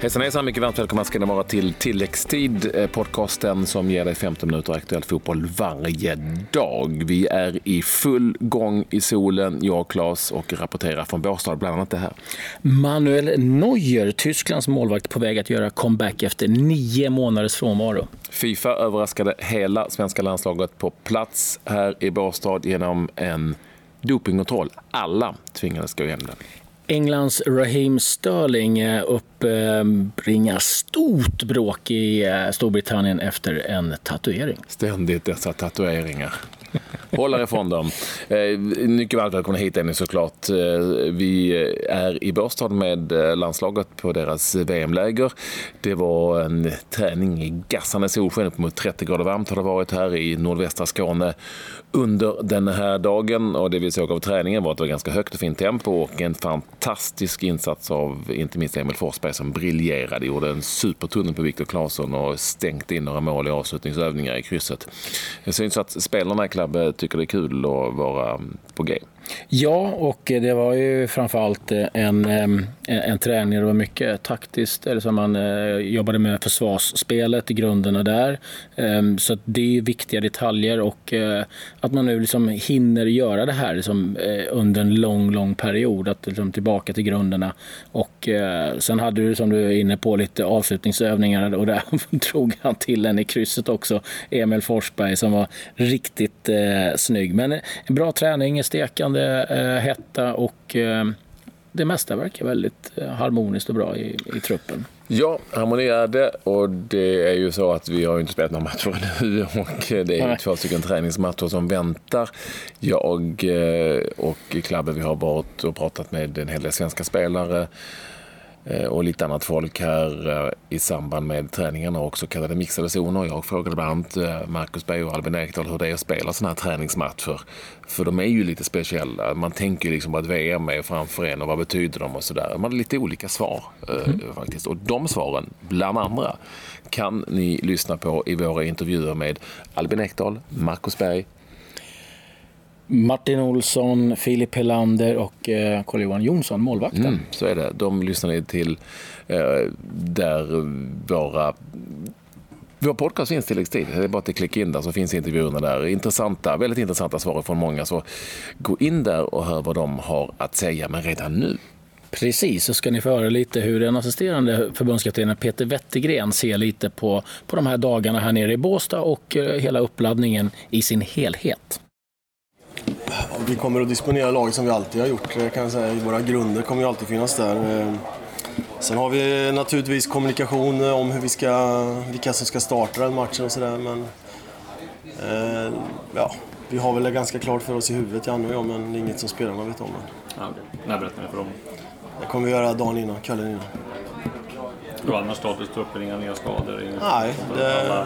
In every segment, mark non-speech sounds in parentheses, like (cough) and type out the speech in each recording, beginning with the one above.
Hejsan hejsan, mycket varmt välkomna ska ni vara till Tilläggstid, eh, podcasten som ger dig 15 minuter aktuell fotboll varje dag. Vi är i full gång i solen, jag och Claes, och rapporterar från Båstad, bland annat det här. Manuel Neuer, Tysklands målvakt, på väg att göra comeback efter nio månaders frånvaro. Fifa överraskade hela svenska landslaget på plats här i Båstad genom en dopingkontroll. Alla tvingades gå igenom den. Englands Raheem Sterling eh, uppbringar stort bråk i eh, Storbritannien efter en tatuering. Ständigt dessa tatueringar. Håll ifrån dem. Eh, mycket varmt välkomna hit är ni såklart. Eh, vi eh, är i Båstad med landslaget på deras VM-läger. Det var en träning i gassande solsken, upp mot 30 grader varmt har det varit här i nordvästra Skåne under den här dagen. Och det vi såg av träningen var att det var ganska högt och fint tempo och en fantastisk insats av inte minst Emil Forsberg som briljerade. Gjorde en supertunnel på Viktor Claesson och stängt in några mål i avslutningsövningar i krysset. Det syns att spelarna i klubben tycker det är kul att vara på G. Ja, och det var ju framförallt eh, en, en, en träning. Det var mycket taktiskt, eller som man eh, jobbade med försvarsspelet i grunderna där. Så det är viktiga detaljer och eh, att man nu liksom hinner göra det här liksom, eh, under en lång, lång period. Att liksom tillbaka till grunderna. Och eh, sen hade du, som du är inne på, lite avslutningsövningar och där (laughs) drog han till en i krysset också. Emil Forsberg som var riktigt eh, snygg. Men eh, bra träning, i stekan stekande eh, hetta och eh, det mesta verkar väldigt eh, harmoniskt och bra i, i truppen. Ja, harmoni är det och det är ju så att vi har inte spelat några matcher (laughs) nu och det är ju två stycken träningsmatcher som väntar. Jag eh, och klubben vi har varit och pratat med en hel del svenska spelare Eh, och lite annat folk här eh, i samband med träningarna och så kallade mixade zoner. Jag frågade bland annat eh, Marcus Berg och Albin Ekdal hur det är att spela sådana här träningsmatcher. För de är ju lite speciella. Man tänker ju liksom att VM är framför en och vad betyder de och sådär. Man har lite olika svar mm. faktiskt. Och de svaren, bland andra, kan ni lyssna på i våra intervjuer med Albin Ekdal, Marcus Berg, Martin Olsson, Filip Helander och eh, Carl-Johan Jonsson, målvakten. Mm, så är det. De lyssnar ni till eh, där våra vår podcast finns tilläggstid. Det är bara att klicka in där så finns intervjuerna där. Intressanta, väldigt intressanta svar från många. Så gå in där och hör vad de har att säga, men redan nu. Precis, så ska ni få höra lite hur den assisterande förbundskaptenen Peter Wettergren ser lite på, på de här dagarna här nere i Båstad och eh, hela uppladdningen i sin helhet. Vi kommer att disponera laget som vi alltid har gjort. Kan jag säga. Våra grunder kommer ju alltid finnas där. Eh, sen har vi naturligtvis kommunikation om hur vi ska, vilka som ska starta den matchen och sådär. Men eh, ja, vi har väl det ganska klart för oss i huvudet, Janne och jag, men det är inget som spelarna vet om än. Ja, okay. När berättar ni för dem? Det kommer vi göra dagen innan, kvällen innan. Och annars status truppen, inga nya skador? Inget Nej, det,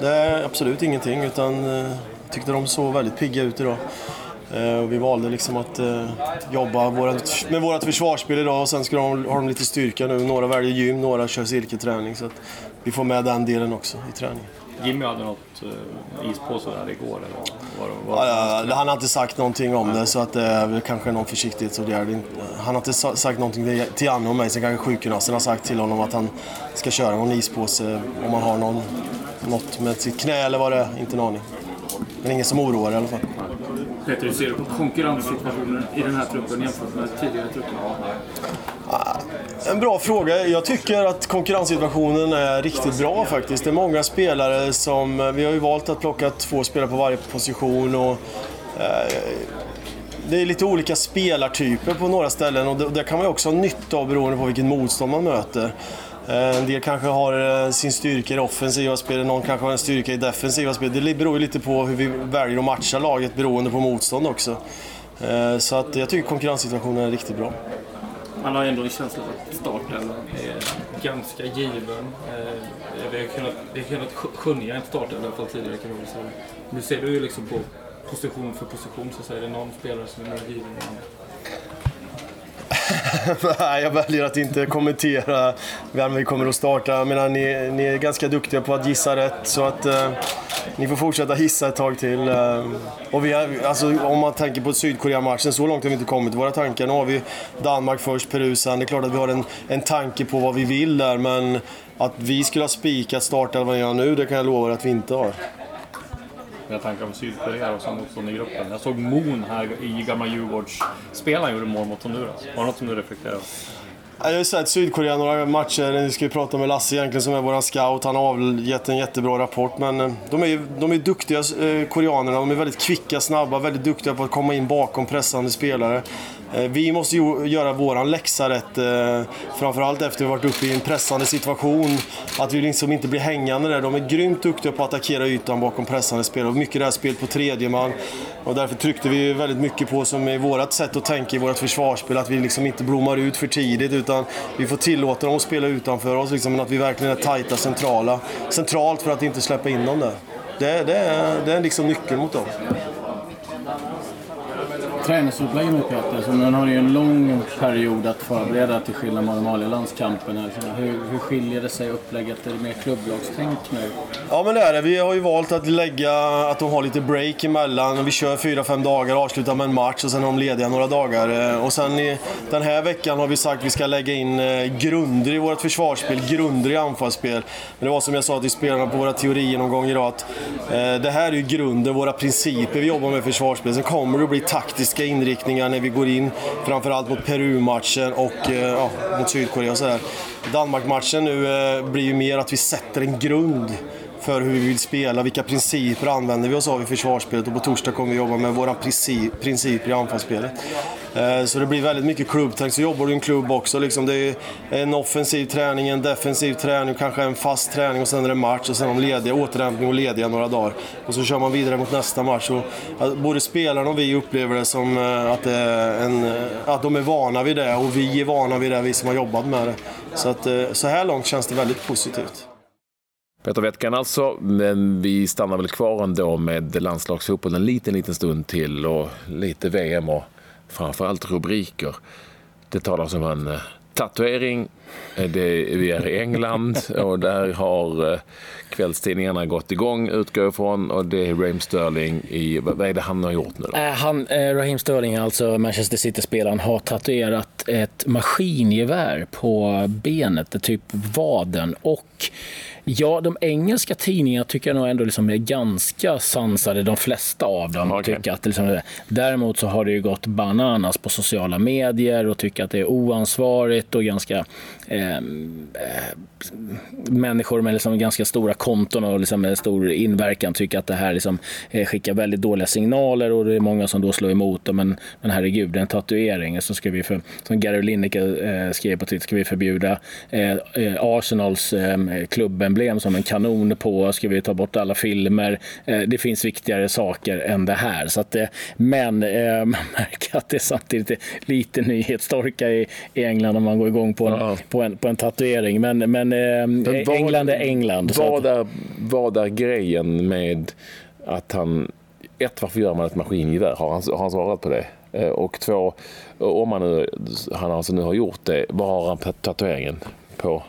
det, är absolut ingenting. Utan, jag eh, tyckte de såg väldigt pigga ut idag. Eh, vi valde liksom att eh, jobba med vårt försvarsspel idag och sen ska de, har de lite styrka nu. Några väljer gym, några kör cirkelträning. Så att vi får med den delen också i träningen. Jimmy hade något is på sig där igår? Eller var, var ja, ja, han har inte sagt någonting om det så att det är väl kanske någon försiktighetsåtgärd. Han har inte sagt någonting till Janne och mig, sen kanske sjukgymnasten har sagt till honom att han ska köra någon ispåse om han har någon, något med sitt knä eller vad det är. Inte en aning. Men ingen som oroar i alla fall. Peter, hur ser du på konkurrenssituationen i den här truppen jämfört med tidigare trupper? Ah, en bra fråga. Jag tycker att konkurrenssituationen är riktigt bra faktiskt. Det är många spelare som... Vi har ju valt att plocka två spelare på varje position och... Eh, det är lite olika spelartyper på några ställen och det, det kan man också ha nytta av beroende på vilket motstånd man möter. Eh, en del kanske har eh, sin styrka i det offensiva spelet, någon kanske har en styrka i defensiva spelet. Det beror ju lite på hur vi väljer att matcha laget beroende på motstånd också. Eh, så att jag tycker konkurrenssituationen är riktigt bra. Man har ändå en känsla av att starten är ganska given. Vi har kunnat, vi har kunnat skönja en start i alla fall tidigare kan man säga. Nu ser du ju liksom på position för position så säger det någon spelare som är mer given än andra. Nej, jag väljer att inte kommentera vem vi kommer att starta. Jag menar, ni, ni är ganska duktiga på att gissa rätt. Så att, eh, ni får fortsätta hissa ett tag till. Eh, och vi har, alltså, om man tänker på Sydkorea-matchen, så långt har vi inte kommit i våra tankar. Nu har vi Danmark först, Peru sen. Det är klart att vi har en, en tanke på vad vi vill där, men att vi skulle ha spikat startelvan nu, det kan jag lova att vi inte har mina tankar om Sydkorea och som motstånd i gruppen. Jag såg Moon här i gamla Djurgårdsspelaren gjorde mål mot Honduras. Var det något som du reflekterade över? Jag har ju sett Sydkorea några matcher. Nu ska vi prata med Lasse egentligen som är vår scout. Han har avgett en jättebra rapport. Men eh, de är ju de är duktiga, eh, koreanerna. De är väldigt kvicka, snabba, väldigt duktiga på att komma in bakom pressande spelare. Eh, vi måste ju göra våran läxa rätt. Framförallt efter att vi varit uppe i en pressande situation. Att vi liksom inte blir hängande där. De är grymt duktiga på att attackera ytan bakom pressande spelare. Mycket det här spelet på tredje man. Och därför tryckte vi väldigt mycket på, som i vårt sätt att tänka i vårt försvarsspel, att vi liksom inte blommar ut för tidigt utan vi får tillåta dem att spela utanför oss, liksom, men att vi verkligen är tajta centrala. Centralt för att inte släppa in dem där. Det, det, är, det är liksom nyckeln mot dem träningsupplägget nu Peter, så nu har ju en lång period att förbereda till skillnad mot normala landskampen. Alltså, hur, hur skiljer det sig upplägget? Är det mer klubblagstänk nu? Ja men det är det. Vi har ju valt att lägga att de har lite break emellan. Vi kör 4-5 dagar, avslutar med en match och sen är de lediga några dagar. Eh, och sen i, den här veckan har vi sagt att vi ska lägga in eh, grunder i vårt försvarsspel, grunder i anfallsspel. Men det var som jag sa till spelarna på våra teorier någon gång idag att eh, det här är ju grunden, våra principer vi jobbar med i försvarsspel. Sen kommer det att bli taktiskt taktiska inriktningar när vi går in, framförallt mot Peru-matchen och eh, ja, mot Sydkorea och sådär. Danmark-matchen nu eh, blir ju mer att vi sätter en grund för hur vi vill spela, vilka principer använder vi oss av i försvarsspelet och på torsdag kommer vi jobba med våra principer i anfallsspelet. Eh, så det blir väldigt mycket klubbtänk. Så jobbar du i en klubb också. Liksom det är en offensiv träning, en defensiv träning, kanske en fast träning och sen är det match och sen de lediga, återhämtning och lediga några dagar. Och så kör man vidare mot nästa match. Och både spelarna och vi upplever det som eh, att, det en, eh, att de är vana vid det och vi är vana vid det, vi som har jobbat med det. Så, att, så här långt känns det väldigt positivt. Peter Wettkan alltså, men vi stannar väl kvar ändå med landslagsfotboll en liten, liten stund till och lite VM och framförallt rubriker. Det talas om en eh, tatuering. Eh, det, vi är i England (laughs) och där har eh, kvällstidningarna gått igång utgår ifrån och det är Raheem Sterling i, vad är det han har gjort nu då? Han, Raheem Sterling, alltså Manchester City-spelaren, har tatuerat ett maskingevär på benet, typ vaden och Ja, de engelska tidningarna tycker jag nog ändå liksom är ganska sansade, de flesta av dem. Okay. Tycker att liksom, däremot så har det ju gått bananas på sociala medier och tycker att det är oansvarigt och ganska eh, eh, människor med liksom ganska stora konton och liksom stor inverkan tycker att det här liksom, eh, skickar väldigt dåliga signaler och det är många som då slår emot det. Men, men herregud, det är en tatuering. Så ska vi för, som Gary Lineker eh, skrev på Twitter, ska vi förbjuda eh, eh Arsenals eh, klubben emblem som en kanon på. Ska vi ta bort alla filmer? Eh, det finns viktigare saker än det här. Så att, men eh, (laughs) man märker att det är samtidigt är lite nyhetstorka i, England om man går igång på en, ja. på en, på en tatuering. Men, men, eh, vad, England är England. Vad är, vad är grejen med att han... Ett, varför gör man ett maskingevär? Har han, har han svarat på det? Och två, om han nu, han alltså nu har gjort det, vad har han tatueringen på?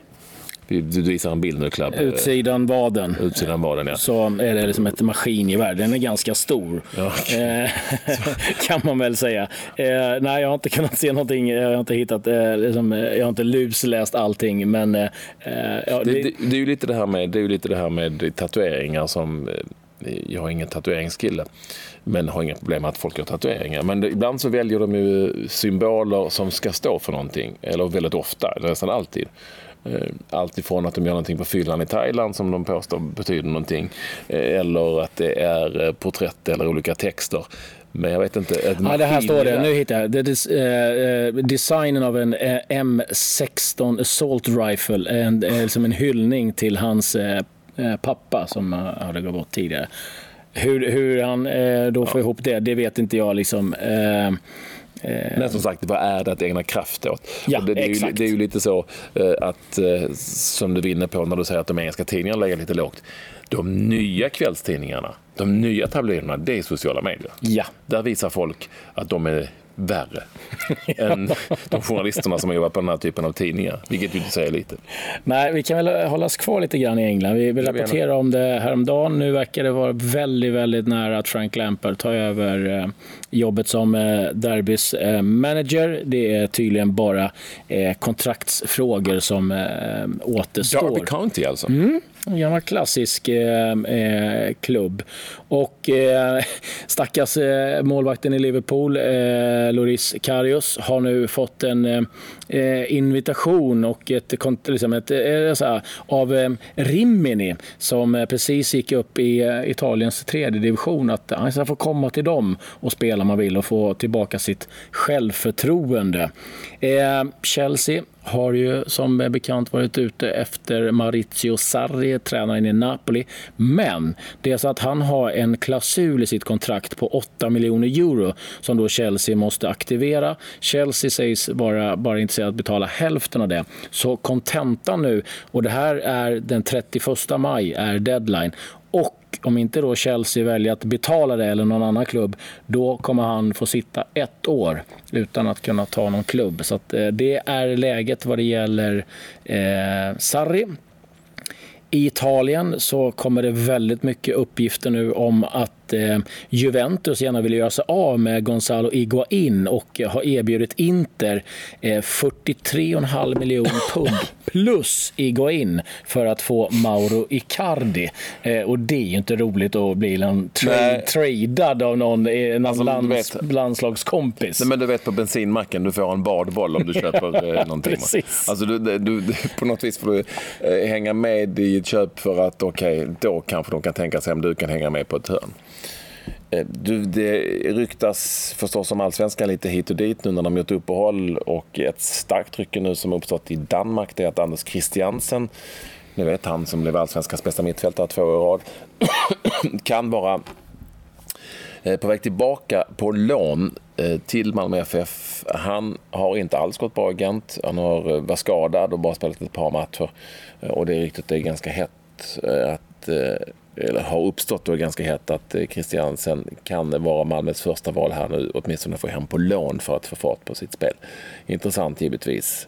Du visar en bild nu, Club. Utsidan vaden. Utsidan vaden, ja. Så är det liksom ett maskingevär. Den är ganska stor, ja, okay. Eh, (laughs) kan man väl säga. Eh, nej, jag har inte kunnat se någonting. Jag har inte hittat, eh, liksom, jag har inte lusläst allting, men... Ja, det, det, det, är ju lite det här med, det är lite det här med tatueringar som... Jag är ingen tatueringskille men har inga problem med att folk gör tatueringar. Men det, ibland så väljer de ju symboler som ska stå för någonting, eller väldigt ofta, nästan alltid. Eh, allt ifrån att de gör någonting på fyllan i Thailand som de påstår betyder någonting. Eh, eller att det är eh, porträtt eller olika texter. Men jag vet inte. Ja, det här står det. Nu hittar jag. Det är uh, designen av en uh, M16 Assault Rifle. En, uh, som en hyllning till hans pappa som hade gått bort tidigare. Hur, hur han då får ja. ihop det, det vet inte jag. liksom Men som sagt, vad är det att ägna kraft åt? Ja, det, det, är ju, det, är ju, lite så eh, att, eh, som du är inne på när du säger att de engelska tidningarna lägger lite lågt. De nya kvällstidningarna, de nya tabloiderna, det är sociala medier. Ja. Där visar folk att de är värre (laughs) än de journalisterna som har jobbat på den här typen av tidningar, vilket ju inte säger lite. Nej, vi kan väl hålla oss kvar lite grann i England. Vi vill rapportera om det häromdagen. Nu verkar det vara väldigt, väldigt nära att Frank Lampard tar över eh, jobbet som eh, Derbys eh, manager. Det är tydligen bara kontraktsfrågor som återstår. Derby County alltså? Mm. En gammal klassisk eh, eh, klubb. Och eh, stackars eh, målvakten i Liverpool, eh, Loris Karius, har nu fått en eh, eh invitation och ett, liksom ett, eh, eh, så här, av eh, Rimini som eh, precis gick upp i Italiens tredje division att han ska få komma till dem och spela om man vill och få tillbaka sitt självförtroende. Chelsea har ju som bekant varit ute efter Maurizio Sarri, tränaren i Napoli. Men det är så att han har en klausul i sitt kontrakt på 8 miljoner euro som då Chelsea måste aktivera. Chelsea sägs vara bara intresserad att betala hälften av det. Så kontentan nu, och det här är den 31 maj, är deadline. Och om inte då Chelsea väljer att betala det eller någon annan klubb, då kommer han få sitta ett år utan att kunna ta någon klubb. Så att, eh, det är läget vad det gäller eh, Sarri. I Italien så kommer det väldigt mycket uppgifter nu om att eh, Juventus gärna vill göra sig av med Gonzalo Iguain och har erbjudit Inter eh, 43,5 miljoner pund (laughs) plus Iguain för att få Mauro Icardi. Eh, och det är ju inte roligt att bli en tra tradad av någon, eh, någon alltså, lands, landslagskompis. Nej, men du vet på bensinmacken, du får en badboll om du (laughs) köper eh, någonting. Alltså, du, du, på något vis får du eh, hänga med i ett köp för att okej, okay, då kanske de kan tänka sig om du kan hänga med på ett hörn. Eh, du, det ryktas förstås om allsvenskan lite hit och dit nu när de gjort uppehåll och ett starkt tryck nu som uppstått i Danmark det är att Anders Christiansen, ni vet han som blev allsvenskans bästa mittfältare två år i rad, (coughs) kan vara eh, på väg tillbaka på lån eh, till Malmö FF. Han har inte alls gått bra i Gent. Han har varit skadad och bara spelat ett par matcher. Och det ryktet är ganska hett att eller har uppstått och är ganska hett att Christiansen kan vara Malmös första val här nu, åtminstone få hem på lån för att få fart på sitt spel. Intressant givetvis.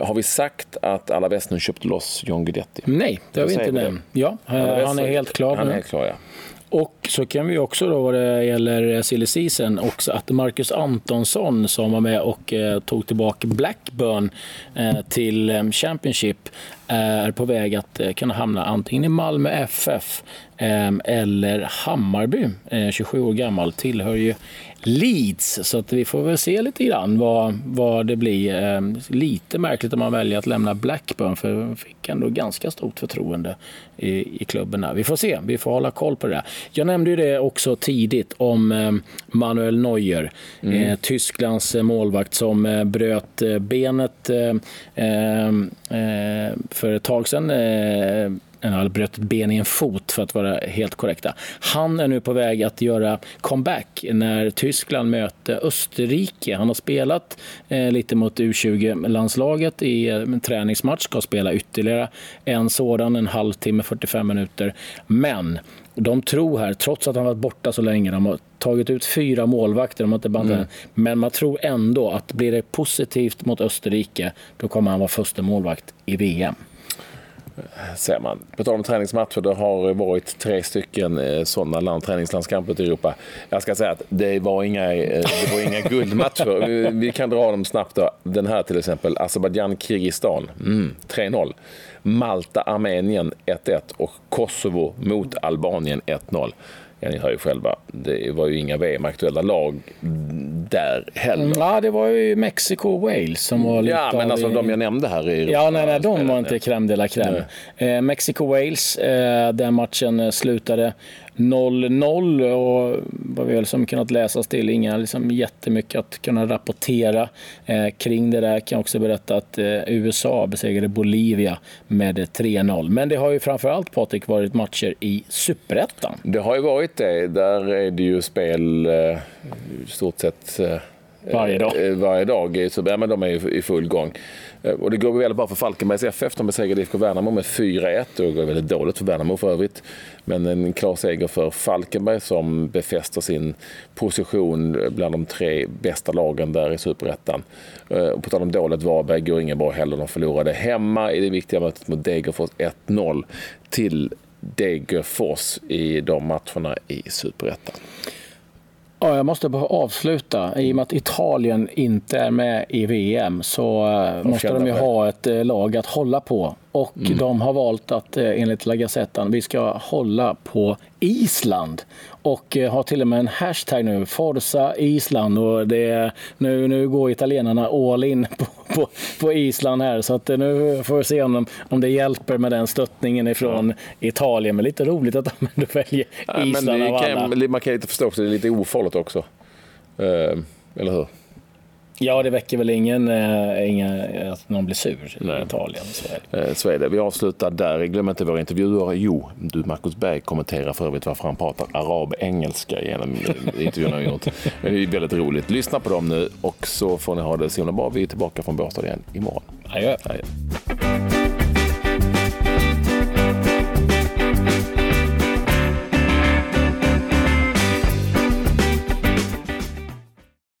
Har vi sagt att Alaves nu köpte loss John Guidetti? Nej, det har vi inte nämnt. Ja, han är helt klar Han är helt klar, ja. Och så kan vi också då vad det gäller silly season också att Marcus Antonsson som var med och eh, tog tillbaka Blackburn eh, till eh, Championship eh, är på väg att eh, kunna hamna antingen i Malmö FF eller Hammarby. 27 eh, år gammal, tillhör ju Leeds. Så att vi får väl se lite grann vad, vad det blir. Lite märkligt om man väljer att lämna Blackburn för de fick ändå ganska stort förtroende i, i klubben. Där. Vi får se, vi får hålla koll på det. Jag nämnde ju det också tidigt om Manuel Neuer, mm. Tysklands målvakt som bröt benet för ett tag sedan. Han bröt ett ben i en fot för att vara helt korrekta. Han är nu på väg att göra comeback när Tyskland möter Österrike. Han har spelat eh, lite mot U20-landslaget i en träningsmatch, ska spela ytterligare en sådan, en halvtimme, 45 minuter. Men de tror här, trots att han varit borta så länge, de har tagit ut fyra målvakter, de har inte bandat mm. men man tror ändå att blir det positivt mot Österrike, då kommer han vara första målvakt i VM ser man. På tal om träningsmatcher, det har varit tre stycken eh, sådana land, träningslandskamper i Europa. Jag ska säga att det var inga, eh, det var inga (laughs) guldmatcher. Vi, vi, kan dra dem snabbt. Då. Den här till exempel, Azerbajdzjan-Kirgizistan, mm, 3-0. Malta-Armenien 1-1 och Kosovo mot Albanien 1-0. Ja, ni hör ju själva, det var ju inga VM-aktuella lag där heller. Ja, det var ju Mexiko och Wales som var lite Ja, men alltså i... de jag nämnde här i Ja, nej, nej, de var inte crème de la crème. Eh, Mexiko-Wales, eh, den matchen eh, slutade 0-0 och vad vi har liksom kunnat läsa till, inga liksom jättemycket att kunna rapportera eh, kring det där. Kan också berätta att eh, USA besegrade Bolivia med 3-0. Men det har ju framförallt Patrik varit matcher i Superettan. Det har ju varit det. Där är det ju spel eh, i stort sett eh, varje dag. Eh, varje dag. Så, ja, men de är ju i full gång. Eh, och det går väldigt bra för Falkenbergs FF. De besegrade IFK Värnamo med 4-1. Det går väldigt dåligt för Värnamo för övrigt. Men en klar seger för Falkenberg som befäster sin position bland de tre bästa lagen där i Superettan. Eh, på tal om dåligt Varberg går inget bra heller. De förlorade hemma i det viktiga mötet mot Degerfors 1-0 till Degerfors i de matcherna i Superettan. Ja, jag måste bara avsluta. I och med att Italien inte är med i VM så uh, måste de ju ha ett uh, lag att hålla på. Och mm. de har valt att uh, enligt La Gazettan, vi ska hålla på Island. Och har till och med en hashtag nu, Forza Island. Och det, nu, nu går italienarna all in på, på, på Island här. Så att nu får vi se om, de, om det hjälper med den stöttningen ifrån ja. Italien. Men lite roligt att de ändå väljer Island ja, av alla. Kan, man kan lite förstå också, det är lite ofarligt också. Uh, eller hur? Ja, det väcker väl ingen, äh, inga, att någon blir sur i Italien. Så är. Eh, så är det. Vi avslutar där. Glöm inte våra intervjuer. Jo, du Marcus Berg kommenterar för övrigt varför han pratar arab-engelska genom intervjuerna han gjort. Men det är väldigt roligt. Lyssna på dem nu och så får ni ha det så himla bra. Vi är tillbaka från Båstad igen imorgon. Adjö. Adjö.